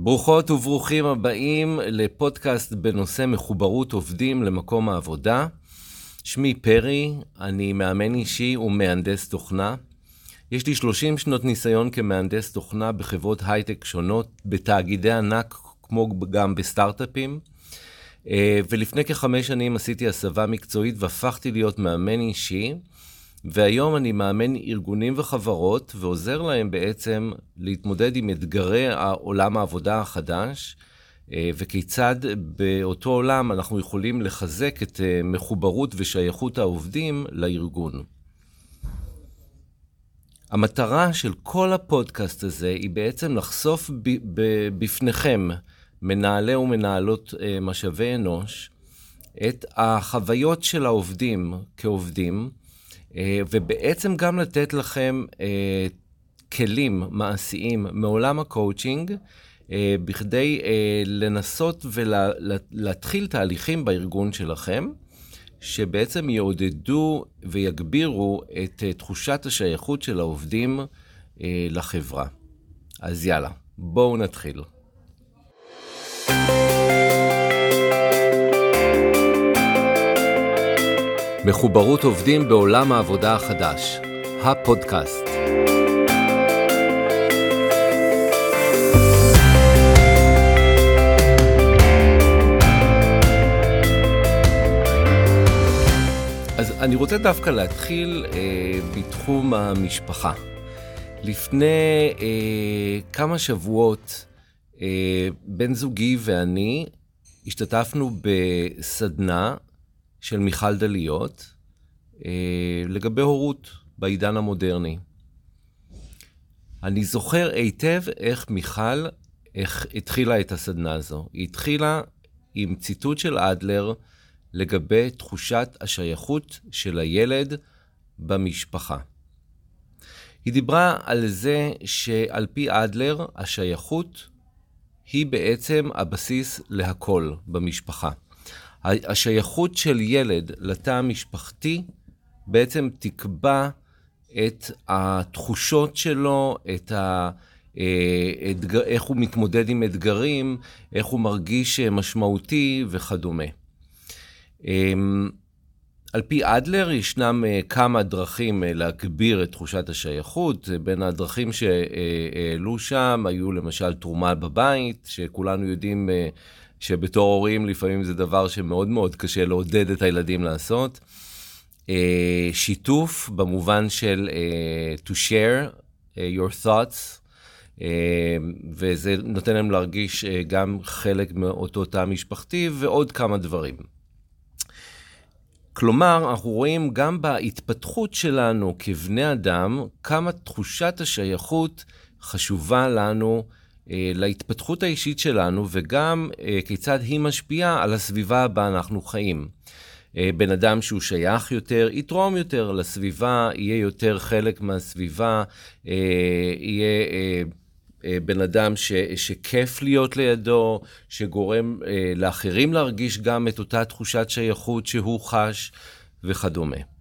ברוכות וברוכים הבאים לפודקאסט בנושא מחוברות עובדים למקום העבודה. שמי פרי, אני מאמן אישי ומהנדס תוכנה. יש לי 30 שנות ניסיון כמהנדס תוכנה בחברות הייטק שונות, בתאגידי ענק כמו גם בסטארט-אפים. אה, ולפני כחמש שנים עשיתי הסבה מקצועית והפכתי להיות מאמן אישי. והיום אני מאמן ארגונים וחברות ועוזר להם בעצם להתמודד עם אתגרי עולם העבודה החדש, אה, וכיצד באותו עולם אנחנו יכולים לחזק את אה, מחוברות ושייכות העובדים לארגון. המטרה של כל הפודקאסט הזה היא בעצם לחשוף בפניכם, מנהלי ומנהלות אה, משאבי אנוש, את החוויות של העובדים כעובדים, ובעצם גם לתת לכם אה, כלים מעשיים מעולם הקואוצ'ינג, אה, בכדי לנסות ולהתחיל תהליכים בארגון שלכם, שבעצם יעודדו ויגבירו את תחושת השייכות של העובדים לחברה. אז יאללה, בואו נתחיל. מחוברות עובדים בעולם העבודה החדש, הפודקאסט. אז אני רוצה דווקא להתחיל אה, בתחום המשפחה. לפני אה, כמה שבועות, אה, בן זוגי ואני השתתפנו בסדנה של מיכל דליות אה, לגבי הורות בעידן המודרני. אני זוכר היטב איך מיכל איך התחילה את הסדנה הזו. היא התחילה עם ציטוט של אדלר לגבי תחושת השייכות של הילד במשפחה. היא דיברה על זה שעל פי אדלר, השייכות היא בעצם הבסיס להכל במשפחה. השייכות של ילד לתא המשפחתי בעצם תקבע את התחושות שלו, את ה... אתגר, איך הוא מתמודד עם אתגרים, איך הוא מרגיש משמעותי וכדומה. אמ, על פי אדלר ישנם אה, כמה דרכים אה, להגביר את תחושת השייכות. בין הדרכים שהעלו שם היו למשל תרומה בבית, שכולנו יודעים אה, שבתור הורים לפעמים זה דבר שמאוד מאוד קשה לעודד את הילדים לעשות. Uh, שיתוף במובן של uh, to share uh, your thoughts, וזה נותן להם להרגיש גם חלק מאותו תא משפחתי ועוד כמה דברים. כלומר, אנחנו רואים גם בהתפתחות שלנו כבני אדם, כמה תחושת השייכות חשובה לנו אה, להתפתחות האישית שלנו, וגם אה, כיצד היא משפיעה על הסביבה בה אנחנו חיים. אה, בן אדם שהוא שייך יותר, יתרום יותר לסביבה, יהיה יותר חלק מהסביבה, יהיה בן אדם ש, שכיף להיות לידו, שגורם לאחרים להרגיש גם את אותה תחושת שייכות שהוא חש וכדומה.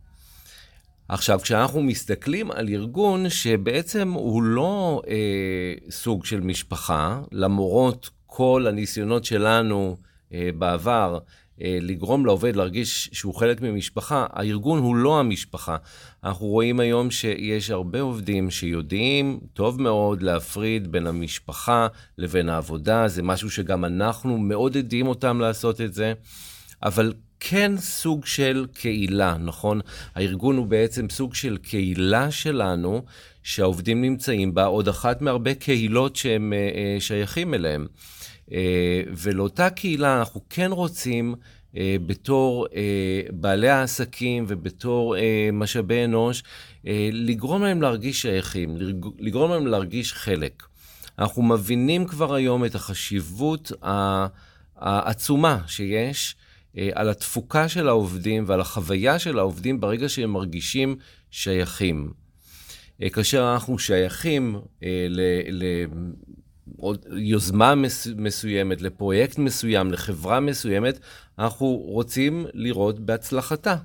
עכשיו, כשאנחנו מסתכלים על ארגון שבעצם הוא לא אה, סוג של משפחה, למרות כל הניסיונות שלנו אה, בעבר אה, לגרום לעובד להרגיש שהוא חלק ממשפחה, הארגון הוא לא המשפחה. אנחנו רואים היום שיש הרבה עובדים שיודעים טוב מאוד להפריד בין המשפחה לבין העבודה, זה משהו שגם אנחנו מעודדים אותם לעשות את זה. אבל כן סוג של קהילה, נכון? הארגון הוא בעצם סוג של קהילה שלנו, שהעובדים נמצאים בה, עוד אחת מהרבה קהילות שהם uh, שייכים אליהם. Uh, ולאותה קהילה אנחנו כן רוצים, uh, בתור uh, בעלי העסקים ובתור uh, משאבי אנוש, uh, לגרום להם להרגיש שייכים, לגרום להם להרגיש חלק. אנחנו מבינים כבר היום את החשיבות העצומה שיש. אה, על התפוקה של העובדים ועל החוויה של העובדים ברגע שהם מרגישים שייכים. אה, כאשר אנחנו שייכים אה, ליוזמה מסוימת, לפרויקט מסוים, לחברה מסוימת, אנחנו רוצים לראות בהצלחתה.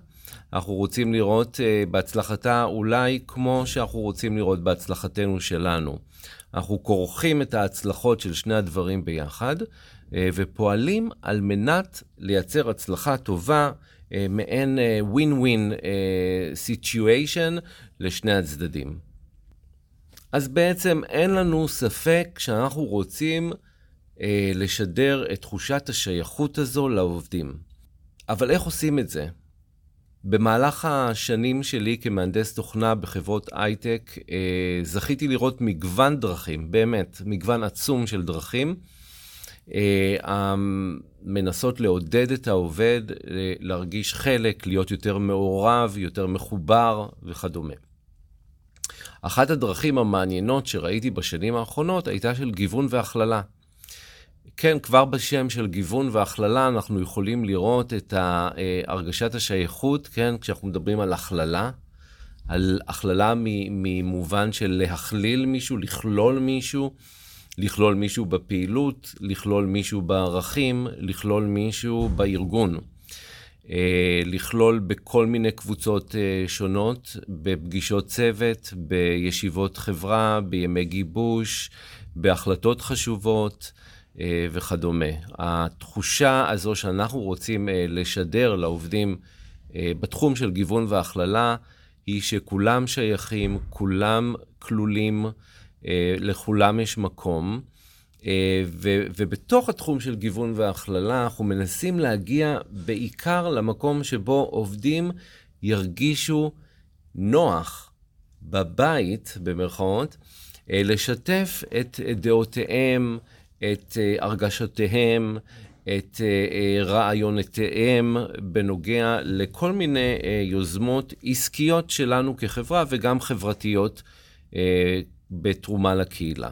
אנחנו רוצים לראות בהצלחתה אולי כמו שאנחנו רוצים לראות בהצלחתנו שלנו. אנחנו כורכים את ההצלחות של שני הדברים ביחד, ופועלים על מנת לייצר הצלחה טובה, מעין win-win situation לשני הצדדים. אז בעצם אין לנו ספק שאנחנו רוצים אה, לשדר את תחושת השייכות הזו לעובדים. אבל איך עושים את זה? במהלך השנים שלי כמהנדס תוכנה בחברות הייטק, אה, זכיתי לראות מגוון דרכים, באמת, מגוון עצום של דרכים, אה, מנסות לעודד את העובד אה, להרגיש חלק, להיות יותר מעורב, יותר מחובר וכדומה. אחת הדרכים המעניינות שראיתי בשנים האחרונות הייתה של גיוון והכללה. כן, כבר בשם של גיוון והכללה אנחנו יכולים לראות את הרגשת השייכות, כן, כשאנחנו מדברים על הכללה, על הכללה ממובן של להכליל מישהו, לכלול מישהו, לכלול מישהו בפעילות, לכלול מישהו בערכים, לכלול מישהו בארגון. אה, לכלול בכל מיני קבוצות אה, שונות, בפגישות צוות, בישיבות חברה, בימי גיבוש, בהחלטות חשובות אה, וכדומה. התחושה הזו שאנחנו רוצים לשדר לעובדים בתחום של גיוון והכללה, היא שכולם שייכים, כולם כלולים, לכולם יש מקום. אה, ו, ובתוך התחום של גיוון והכללה, אנחנו מנסים להגיע בעיקר למקום שבו עובדים ירגישו נוח בבית, במרכאות, אה, לשתף את דעותיהם, את אה, הרגשותיהם, את רעיונותיהם בנוגע לכל מיני יוזמות עסקיות שלנו כחברה וגם חברתיות בתרומה לקהילה.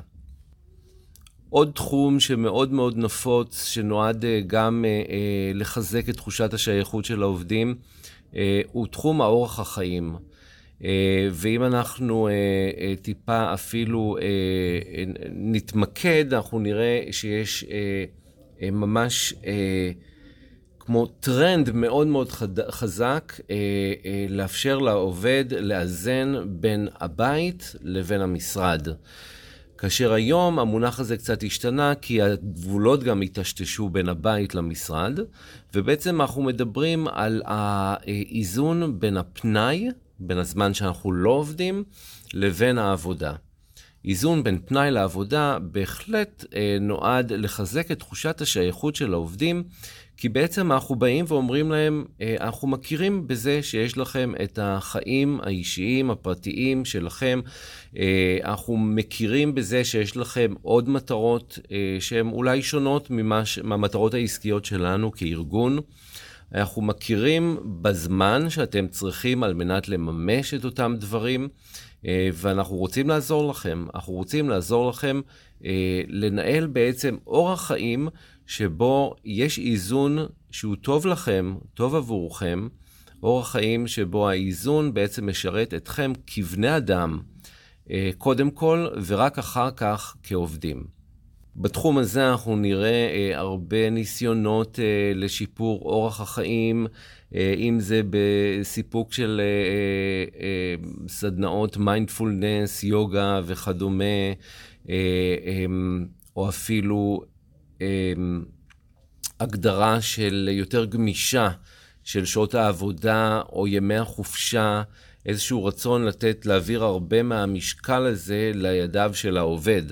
עוד תחום שמאוד מאוד נפוץ, שנועד אה, גם אה, אה, לחזק את תחושת השייכות של העובדים, הוא תחום האורח החיים. ואם אנחנו טיפה אפילו נתמקד, אנחנו נראה שיש ממש כמו טרנד מאוד מאוד חזק לאפשר לעובד לאזן בין הבית לבין המשרד. כאשר היום המונח הזה קצת השתנה, כי הגבולות גם היטשטשו בין הבית למשרד, ובעצם אנחנו מדברים על האיזון בין הפנאי, בין הזמן שאנחנו לא עובדים, לבין העבודה. איזון בין פנאי לעבודה בהחלט אה, נועד לחזק את תחושת השייכות של העובדים, כי בעצם אנחנו באים ואומרים להם, אה, אנחנו מכירים בזה שיש לכם את החיים האישיים, הפרטיים שלכם, אה, אנחנו מכירים בזה שיש לכם עוד מטרות אה, שהן אולי שונות ממש, מהמטרות העסקיות שלנו כארגון. אנחנו מכירים בזמן שאתם צריכים על מנת לממש את אותם דברים, ואנחנו רוצים לעזור לכם. אנחנו רוצים לעזור לכם לנהל בעצם אורח חיים שבו יש איזון שהוא טוב לכם, טוב עבורכם, אורח חיים שבו האיזון בעצם משרת אתכם כבני אדם, אה, קודם כל, ורק אחר כך כעובדים. בתחום הזה אנחנו נראה אה, הרבה ניסיונות אה, לשיפור אורח החיים, אם זה בסיפוק של סדנאות מיינדפולנס, יוגה וכדומה, או אפילו הגדרה של יותר גמישה של שעות העבודה או ימי החופשה, איזשהו רצון לתת, להעביר הרבה מהמשקל הזה לידיו של העובד,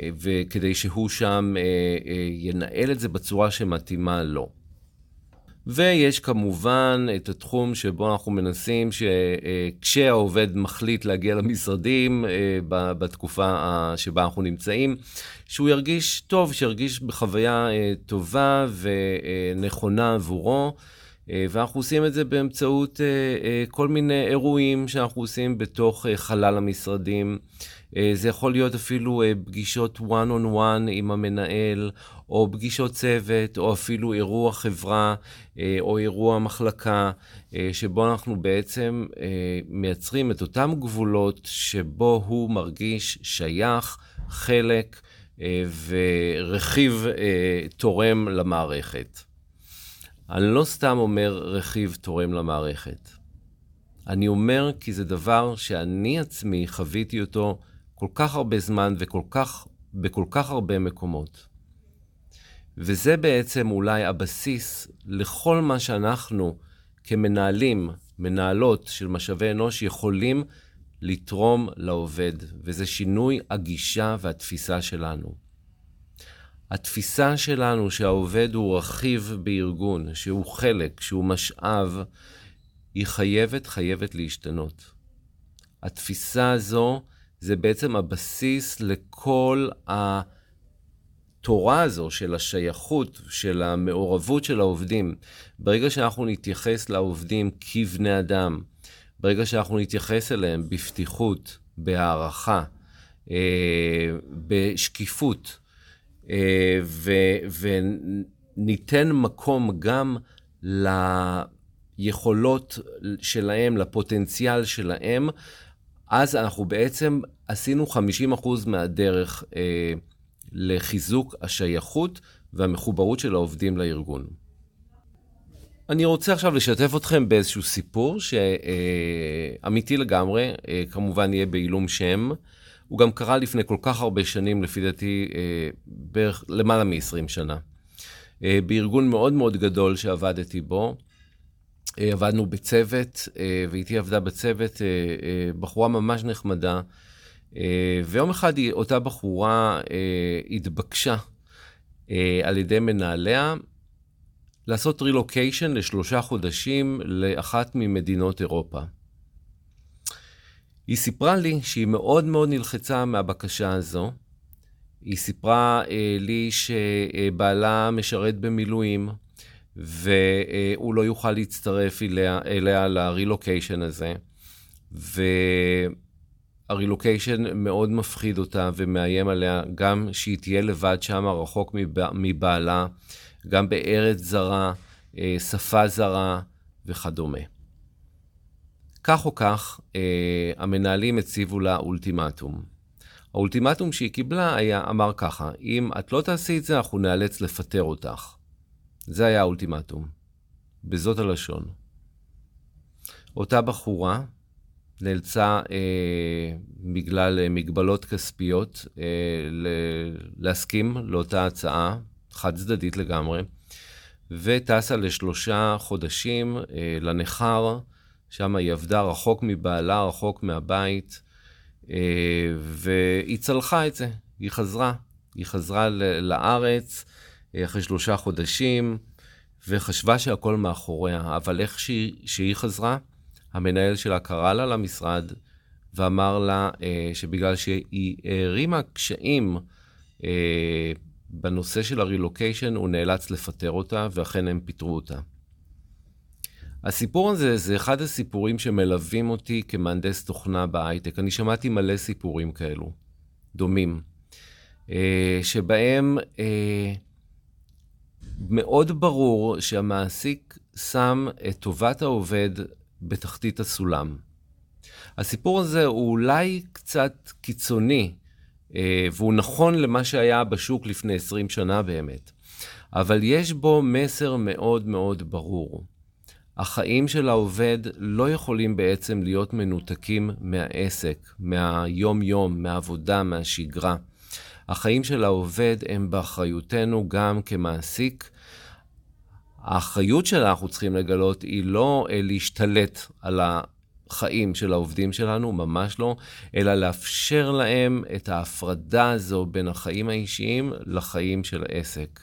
אה, וכדי שהוא שם אה, אה, ינהל את זה בצורה שמתאימה לו. ויש כמובן את התחום שבו אנחנו מנסים שכשהעובד מחליט להגיע למשרדים אה, בתקופה שבה אנחנו נמצאים, שהוא ירגיש טוב, שירגיש בחוויה אה, טובה ונכונה עבורו. אה, ואנחנו עושים את זה באמצעות כל מיני אירועים שאנחנו עושים בתוך חלל המשרדים. זה יכול להיות אפילו פגישות one on one עם המנהל, או פגישות צוות, או אפילו אירוע חברה, אה, או אירוע מחלקה, אה, שבו אנחנו בעצם אה, מייצרים את אותם גבולות שבו הוא מרגיש שייך, חלק ורכיב תורם למערכת. אני לא סתם אומר רכיב תורם למערכת. אני אומר כי זה דבר שאני עצמי חוויתי אותו כל כך הרבה זמן וכל כך, בכל כך הרבה מקומות. וזה בעצם אולי הבסיס לכל מה שאנחנו כמנהלים, מנהלות של משאבי אנוש, יכולים לתרום לעובד, וזה שינוי הגישה והתפיסה שלנו. התפיסה שלנו שהעובד הוא רכיב בארגון, שהוא חלק, שהוא משאב, היא חייבת, חייבת להשתנות. התפיסה הזו זה בעצם הבסיס לכל התורה הזו של השייכות, של המעורבות של העובדים. ברגע שאנחנו נתייחס לעובדים כבני אדם, ברגע שאנחנו נתייחס אליהם בפתיחות, בהערכה, אה, בשקיפות, אה, וניתן מקום גם ליכולות שלהם, לפוטנציאל שלהם, אז אנחנו בעצם עשינו 50% מהדרך אה, לחיזוק השייכות והמחוברות של העובדים לארגון. אני רוצה עכשיו לשתף אתכם באיזשהו סיפור שאמיתי לגמרי, אה, כמובן יהיה בעילום שם. הוא גם קרה לפני כל כך הרבה שנים, לפי דעתי, אה, בערך למעלה מ-20 שנה. אה, בארגון מאוד מאוד גדול שעבדתי בו, עבדנו בצוות, ואיתי עבדה בצוות בחורה ממש נחמדה, ויום אחד אותה בחורה התבקשה על ידי מנהליה לעשות רילוקיישן לשלושה חודשים לאחת ממדינות אירופה. היא סיפרה לי שהיא מאוד מאוד נלחצה מהבקשה הזו. היא סיפרה אה, לי שבעלה משרת במילואים, והוא לא יוכל להצטרף אליה, אליה לרילוקיישן הזה. והרילוקיישן מאוד מפחיד אותה ומאיים עליה, גם שהיא תהיה לבד שם, רחוק מבעלה. גם בארץ זרה, אה, שפה זרה וכדומה. כך או כך, אה, המנהלים הציבו לה אולטימטום. האולטימטום שהיא קיבלה היה, אמר ככה, אם את לא תעשי את זה, אנחנו נאלץ לפטר אותך. זה היה האולטימטום. בזאת הלשון. אותה בחורה נאלצה, אה, בגלל אה, מגבלות כספיות, אה, להסכים לאותה הצעה חד צדדית לגמרי, וטסה לשלושה חודשים אה, לנכר, שם היא עבדה רחוק מבעלה, רחוק מהבית, אה, והיא צלחה את זה, היא חזרה. היא חזרה לארץ אחרי שלושה חודשים, וחשבה שהכל מאחוריה, אבל איך שהיא, שהיא חזרה, המנהל שלה קרא לה למשרד ואמר לה אה, שבגלל שהיא הערימה קשיים אה, בנושא של הרילוקיישן הוא נאלץ לפטר אותה, ואכן הם פיטרו אותה. הסיפור הזה זה אחד הסיפורים שמלווים אותי כמהנדס תוכנה בהייטק. אני שמעתי מלא סיפורים כאלו, דומים, אה, שבהם אה, מאוד ברור שהמעסיק שם את טובת העובד בתחתית הסולם. הסיפור הזה הוא אולי קצת קיצוני, אה, והוא נכון למה שהיה בשוק לפני 20 שנה באמת. אבל יש בו מסר מאוד מאוד ברור. החיים של העובד לא יכולים בעצם להיות מנותקים מהעסק, מהיום-יום, מהעבודה, מהשגרה. החיים של העובד הם באחריותנו גם כמעסיק. האחריות שאנחנו צריכים לגלות היא לא אה, להשתלט על החיים של העובדים שלנו, ממש לא, אלא לאפשר להם את ההפרדה הזו בין החיים האישיים לחיים של העסק.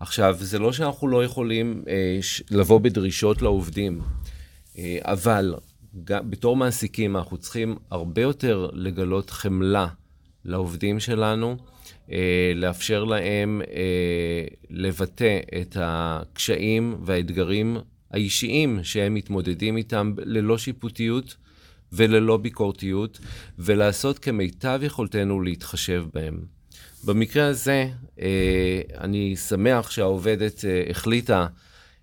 עכשיו, זה לא שאנחנו לא יכולים אה, ש- לבוא בדרישות לעובדים, אה, אבל גם, בתור מעסיקים אנחנו צריכים הרבה יותר לגלות חמלה לעובדים שלנו, אה, לאפשר להם אה, לבטא את הקשיים והאתגרים האישיים שהם מתמודדים איתם ללא שיפוטיות וללא ביקורתיות, ולעשות כמיטב יכולתנו להתחשב בהם. במקרה הזה, אה, אני שמח שהעובדת החליטה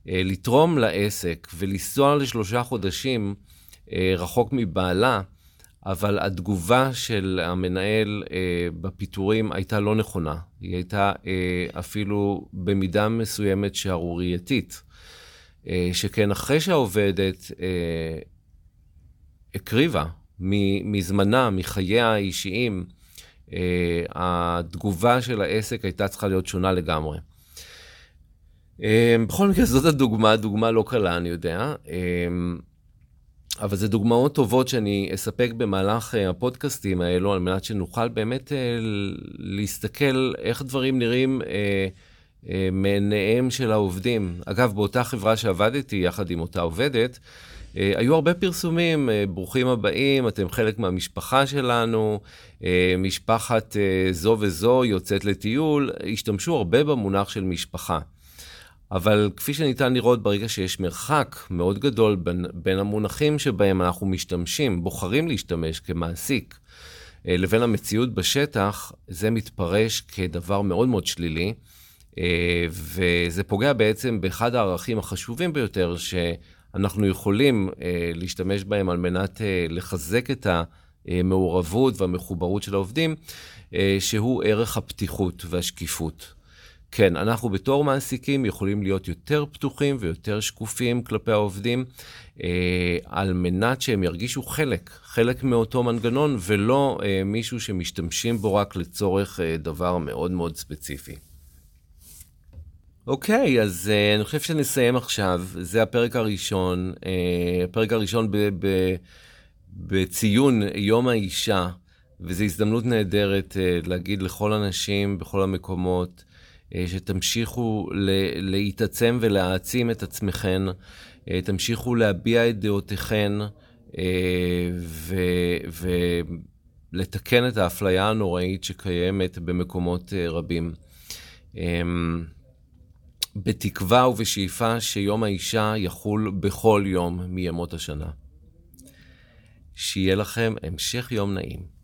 לתרום לעסק ולנסוע לשלושה חודשים רחוק מבעלה, אבל התגובה של המנהל בפיטורים הייתה לא נכונה. היא הייתה אפילו במידה מסוימת שערורייתית. אה, שכן אחרי שהעובדת אה, הקריבה מזמנה, מחייה האישיים, אה, התגובה של העסק הייתה צריכה להיות שונה לגמרי. אה, בכל מקרה, זאת הדוגמה, דוגמה לא קלה, אני יודע. אה, אבל זה דוגמאות טובות שאני אספק במהלך הפודקאסטים האלו, על מנת שנוכל באמת להסתכל איך דברים נראים מעיניהם של העובדים. אגב, באותה חברה שעבדתי יחד עם אותה עובדת, אה, היו הרבה פרסומים, אה, ברוכים הבאים, אתם חלק מהמשפחה שלנו, אה, משפחת זו וזו יוצאת לטיול, השתמשו הרבה במונח של משפחה. אבל כפי שניתן לראות, ברגע שיש מרחק מאוד גדול בין, בין המונחים שבהם אנחנו משתמשים, בוחרים להשתמש כמעסיק, לבין המציאות בשטח, זה מתפרש כדבר מאוד מאוד שלילי, וזה פוגע בעצם באחד הערכים החשובים ביותר, ש... אנחנו יכולים אה, להשתמש בהם על מנת אה, לחזק את המעורבות והמחוברות של העובדים, אה, שהוא ערך הפתיחות והשקיפות. כן, אנחנו בתור מעסיקים יכולים להיות יותר פתוחים ויותר שקופים כלפי העובדים, אה, על מנת שהם ירגישו חלק, חלק מאותו מנגנון, ולא אה, מישהו שמשתמשים בו רק לצורך אה, דבר מאוד מאוד ספציפי. אוקיי, אז uh, אני חושב שנסיים עכשיו. זה הפרק הראשון, uh, הפרק הראשון ב- ב- בציון יום האישה, וזו הזדמנות נהדרת uh, להגיד לכל הנשים בכל המקומות, שתמשיכו ל- להתעצם ולהעצים את עצמכן, uh, תמשיכו להביע את דעותיכן, uh, ולתקן את האפליה הנוראית שקיימת במקומות רבים. Um, בתקווה ובשאיפה שיום האישה יחול בכל יום מימות השנה. שיהיה לכם המשך יום נעים.